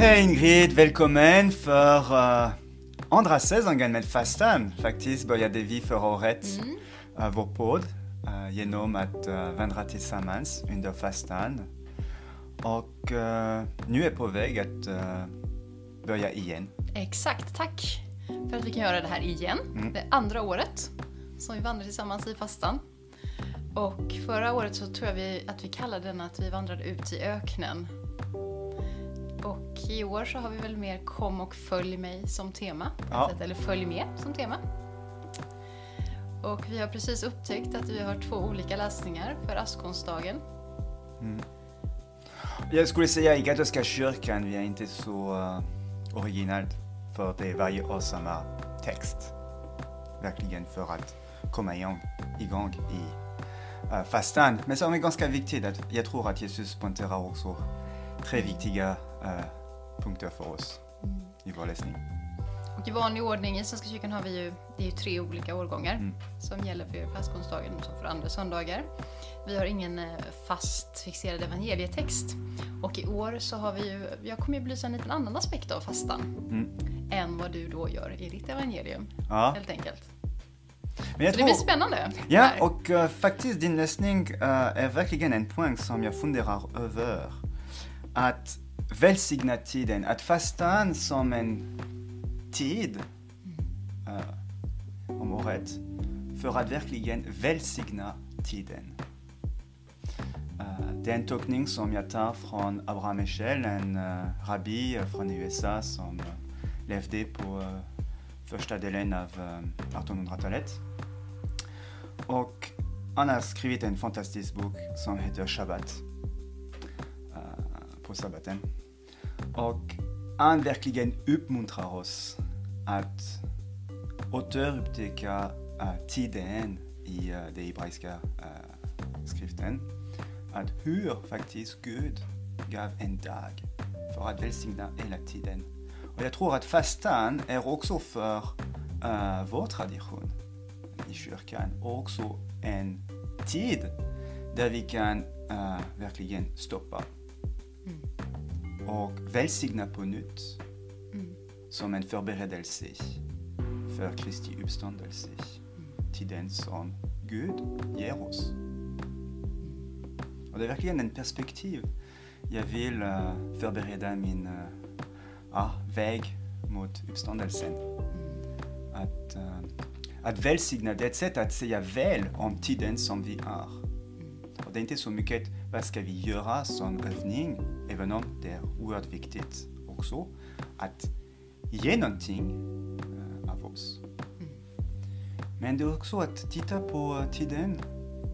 Hej Ingrid, välkommen för uh, andra säsongen med fastan. Faktiskt började vi förra året uh, vår podd uh, genom att uh, vandra tillsammans under fastan. Och uh, nu är på väg att uh, börja igen. Exakt, tack för att vi kan göra det här igen. Mm. Det andra året som vi vandrar tillsammans i fastan. Och förra året så tror jag vi, att vi kallade den att vi vandrade ut i öknen. Och i år så har vi väl mer kom och följ mig som tema. Ja. sätt, Eller följ med som tema. Och vi har precis upptäckt att vi har två olika läsningar för askonsdagen. Jag skulle säga i katolska kyrkan, vi är inte så uh, originalt för det är varje år samma text. Verkligen för att komma igång, igång i uh, fastan. Men som är ganska viktigt, att jag tror att Jesus poängterar också tre viktiga uh, punkter för oss i vår läsning. Och i vanlig ordning i Svenska kyrkan har vi ju, det är ju tre olika årgångar Mm. som gäller för askonsdagen som för andra söndagar. Vi har ingen eh, fast fixerad evangelietext. Och i år så har vi ju, jag kommer ju belysa en liten annan aspekt av fastan Mm. än vad du då gör i ditt evangelium, Ja, helt enkelt. men jag Så det blir spännande. Ja, här. och uh, faktiskt din läsning uh, är verkligen en poäng som jag funderar över. Att välsigna tiden, att fastan som en tid uh, om året för att verkligen välsigna tiden. Uh, det är en tolkning som jag tar från Abraham Eshel, en uh, rabbi från USA som levde på första delen av uh, 1800-talet. Och han har skrivit en fantastisk bok som heter Shabbat. på sabbaten. Och han verkligen uppmuntrar oss att återupptäcka uh, tiden i eh, uh, den hebreiska uh, skriften. Att hur faktiskt Gud gav en dag för att välsigna hela tiden. Och jag tror att fastan är också för uh, vår tradition i kyrkan och också en tid där vi kan uh, verkligen stoppa mm. Och välsigna på nytt som en förberedelse för Kristi uppståndelse. Tiden som Gud ger oss. Och det är verkligen en perspektiv jag vill eh, förbereda min ja, väg mot uppståndelsen. Att, eh, att välsigna, det är ett sätt att säga väl om tiden som vi har. Och det är inte så mycket vad ska vi göra som övning, även om det är oerhört viktigt också att ge någonting eh, av oss. Men det är också att titta på tiden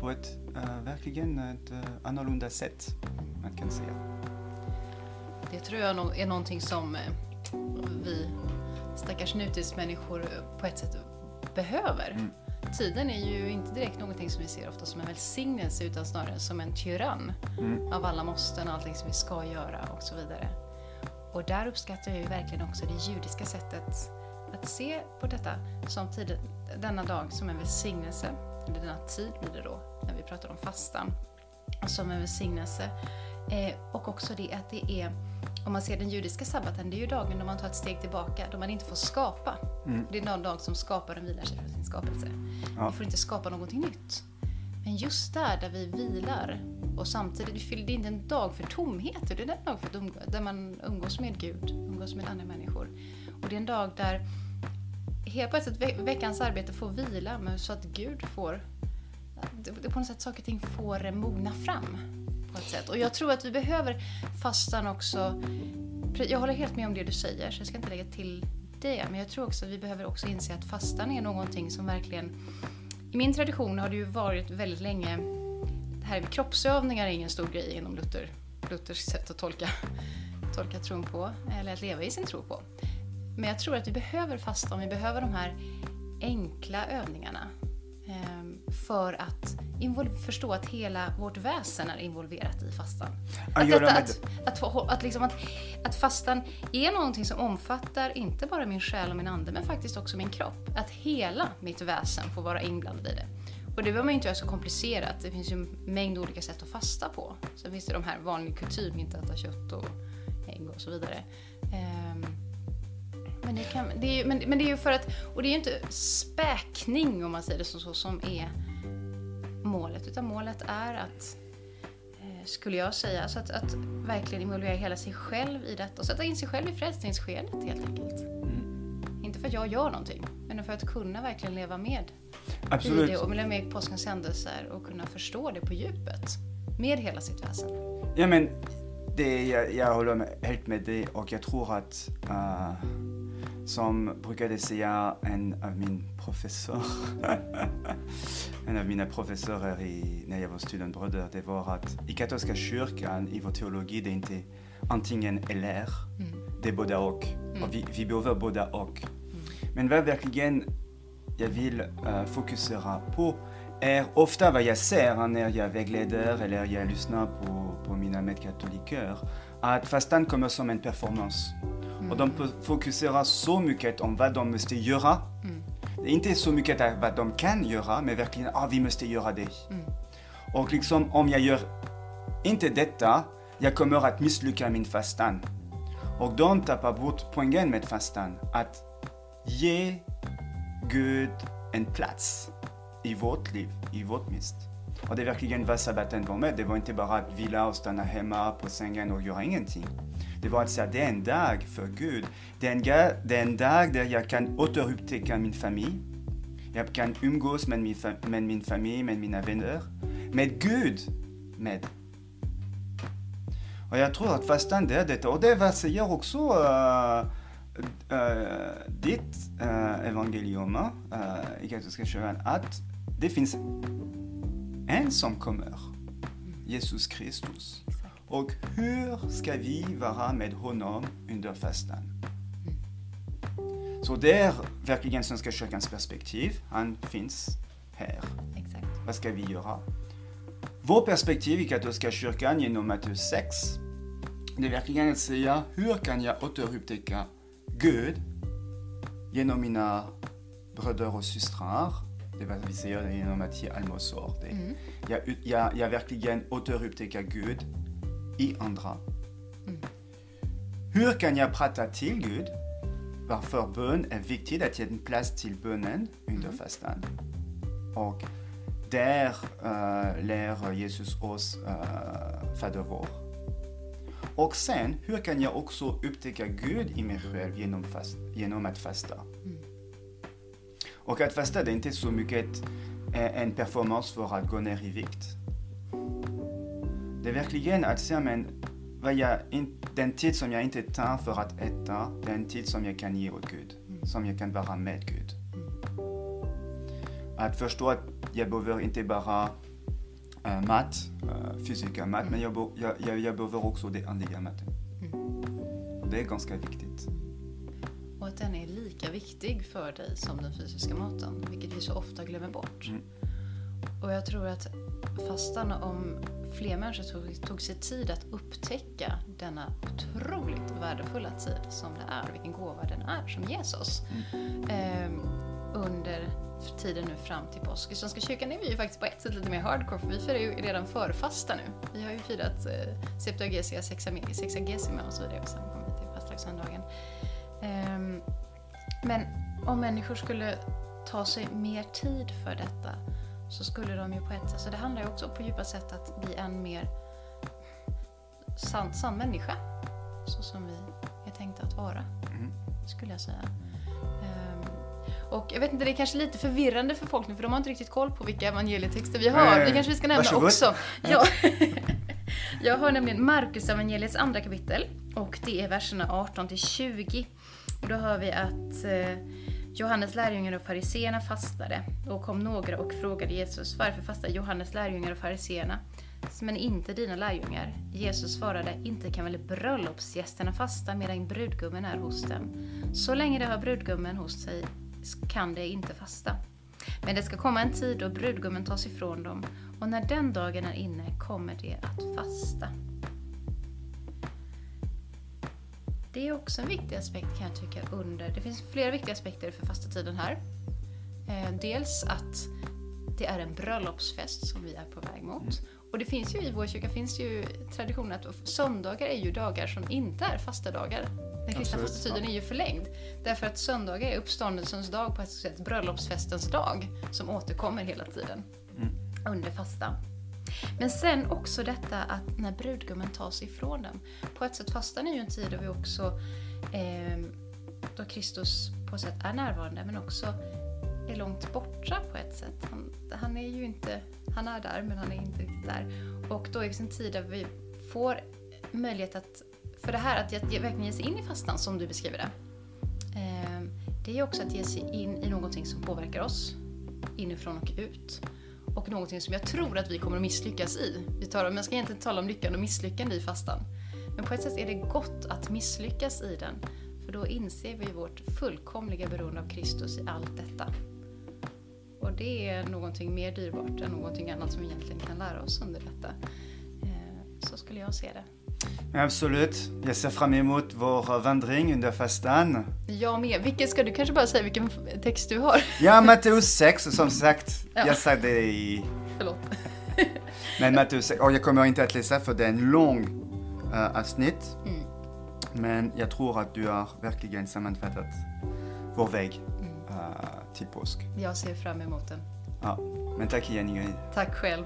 på ett eh, verkligen ett eh, annorlunda sätt, man kan säga. Det tror jag är någonting som vi stackars nutidsmänniskor på ett sätt behöver. Mm. Tiden är ju inte direkt någonting som vi ser ofta som en välsignelse utan snarare som en tyrann Mm. av alla måsten, allting som vi ska göra och så vidare. Och där uppskattar jag ju verkligen också det judiska sättet att se på detta som tiden, denna dag som en välsignelse, eller denna tid blir det då när vi pratar om fastan, som en välsignelse. Eh, och också det att det är, om man ser den judiska sabbaten, det är ju dagen då man tar ett steg tillbaka, då man inte får skapa. Mm. Det är den dag som skaparen vilar sig från sin skapelse. Ja. Vi får inte skapa någonting nytt. Men just där, där vi vilar och samtidigt, det är inte en dag för tomhet, det är en dag för att umgå, där man umgås med Gud, umgås med andra människor. Och det är en dag där helt ve- veckans arbete får vila, men så att Gud får, på något sätt saker och ting får mogna fram. På ett sätt. Och jag tror att vi behöver fastan också, jag håller helt med om det du säger, så jag ska inte lägga till det, men jag tror också att vi behöver också inse att fastan är någonting som verkligen i min tradition har det ju varit väldigt länge, det här med kroppsövningar är ingen stor grej inom Luther, Luthers sätt att tolka, tolka tron på, eller att leva i sin tro på. Men jag tror att vi behöver fasta, vi behöver de här enkla övningarna ehm, för att förstå att hela vårt väsen är involverat i fastan. Att, detta, att, att, att, liksom att, att fastan är någonting som omfattar inte bara min själ och min ande, men faktiskt också min kropp. Att hela mitt väsen får vara inblandad i det. Och det behöver man ju inte göra så komplicerat. Det finns ju en mängd olika sätt att fasta på. Sen finns det de här vanliga kutym, inte äta kött och ägg och så vidare. Ehm, men, det kan, det är, men, men det är ju för att, och det är ju inte späkning om man säger det så, så som är målet, utan målet är att eh, skulle jag säga. Alltså att, att verkligen involvera hela sig själv i detta och sätta in sig själv i frälsningsskedet helt enkelt. Mm. Inte för att jag gör någonting, men för att kunna verkligen leva med Absolut. i det och leva med påskens händelser och kunna förstå det på djupet med hela sitt väsen. Ja, men det, jag, jag håller med, helt med dig och jag tror att uh, som brukade säga en av min professor, en av mina professorer i, när jag var studentbröder, det var att i katolska kyrkan, i vår teologi, det är inte antingen eller, mm. det är båda och. Mm. och vi, vi behöver båda och. Mm. Men vad verkligen jag vill uh, fokusera på är ofta vad jag ser när jag vägleder eller jag lyssnar på, på mina medkatoliker, att fastan kommer som en performance. Mm. Och de fokuserar så mycket om vad de måste göra. Mm. Det är inte så mycket vad de kan göra, men verkligen ah, vi måste göra det. Mm. Och liksom om jag gör inte detta, jag kommer att misslyckas min fastan. Och de tappar bort poängen med fastan, att ge Gud en plats i vårt liv, i vårt mitt. Och det är verkligen vad sabbaten var med. Det var inte bara att vila och stanna hemma på sängen och göra ingenting. Det var att säga det är en dag för Gud. Det är en, det är en dag där jag kan återupptäcka min familj. Jag kan umgås med min, med min familj, med mina vänner. Med Gud med. Och jag tror att fastan det är detta. Och det är vad säger också uh, uh, ditt uh, evangelium uh, i katolska kyrkan. Att det finns en som kommer. Jesus Kristus. Och hur ska vi vara med honom under fastan? Så det är verkligen Svenska kyrkans perspektiv. Han finns här. Exakt. Vad ska vi göra? Vårt perspektiv i katolska kyrkan genom Matteus 6, det är verkligen att säga hur kan jag återupptäcka Gud genom mina bröder och systrar? Det var vi säger genom att ge almosor. Mm. Jag, jag, jag verkligen återupptäcka Gud i andra. Mm. Hur kan jag prata till Gud? Varför bön är viktigt, att ge en plats till bönen under mm. fastan. Och där uh, lär Jesus oss uh, Fader vår. Och sen, hur kan jag också upptäcka Gud i mig själv genom, fast, genom att fasta? Mm. Och att fasta det är inte så mycket en performance för att gå ner i vikt. Det är verkligen att säga, men vad jag in, den tid som jag inte tar för att äta, den tid som jag kan ge åt Gud. Mm. Som jag kan vara med Gud. Mm. Att förstå att jag behöver inte bara äh, mat, äh, fysiska mat, mm. men jag, jag, jag, jag behöver också det andliga maten. Mm. Det är ganska viktigt och att den är lika viktig för dig som den fysiska maten, vilket vi så ofta glömmer bort. Mm. Och jag tror att fastan, om fler människor tog, tog sig tid att upptäcka denna otroligt värdefulla tid som det är, vilken gåva den är som ges oss mm. eh, under tiden nu fram till påsk. I Svenska kyrkan är vi ju faktiskt på ett sätt lite mer hardcore för vi firar ju redan förfasta nu. Vi har ju firat eh, Septuagesia, Sexagesima och så vidare och sen kommer vi till fastlagssöndagen. Ehm, men om människor skulle ta sig mer tid för detta så skulle de ju på ett sätt, så det handlar ju också på djupa sätt att bli en mer sann, sann människa. Så som vi är tänkta att vara, mm. skulle jag säga. Um, och jag vet inte, det är kanske lite förvirrande för folk nu för de har inte riktigt koll på vilka evangelietexter vi har. Det kanske vi ska nämna Varsågod. också. Ja. jag har nämligen Markus evangeliets andra kapitel och det är verserna 18 till 20. Och då hör vi att eh, Johannes lärjungar och fariseerna fastade och kom några och frågade Jesus varför fastar Johannes lärjungar och fariseerna men inte dina lärjungar? Jesus svarade, inte kan väl bröllopsgästerna fasta medan brudgummen är hos dem. Så länge de har brudgummen hos sig kan de inte fasta. Men det ska komma en tid då brudgummen tas ifrån dem och när den dagen är inne kommer de att fasta. Det är också en viktig aspekt kan jag tycka under, det finns flera viktiga aspekter för fasta tiden här. Eh, dels att det är en bröllopsfest som vi är på väg mot. och det finns ju i vår kyrka finns ju tradition att söndagar är ju dagar som inte är fasta dagar. Den kristna fastetiden är ju förlängd. Därför att söndagar är uppståndelsens dag, på ett sätt bröllopsfestens dag, som återkommer hela tiden Mm. under fastan. Men sen också detta att när brudgummen tas ifrån dem. På ett sätt fastan är ju en tid då vi också eh, då Kristus på ett sätt är närvarande men också är långt borta på ett sätt. Han, han är ju inte, han är där men han är inte riktigt där. Och då är det en tid där vi får möjlighet att, för det här att verkligen ge sig in i fastan som du beskriver det. Eh, det är också att ge sig in i någonting som påverkar oss inifrån och ut. Och någonting som jag tror att vi kommer att misslyckas i. Vi tar, man ska egentligen tala om lyckan och misslyckande i fastan. Men på ett sätt är det gott att misslyckas i den. För då inser vi vårt fullkomliga beroende av Kristus i allt detta. Och det är någonting mer dyrbart än någonting annat som vi egentligen kan lära oss under detta. Eh, så skulle jag se det. Absolut. Jag ser fram emot vår vandring under fastan. Jag med. Vilken ska du kanske bara säga vilken text du har? Ja, Matteus 6 som sagt. Ja. Jag sa det i... Förlåt. Men Matteus 6, och jag kommer inte att läsa för det är en lång uh, avsnitt. Mm. Men jag tror att du har verkligen sammanfattat vår väg uh, till påsk. Jag ser fram emot den. Ja. Men tack igen Ingrid. Tack själv.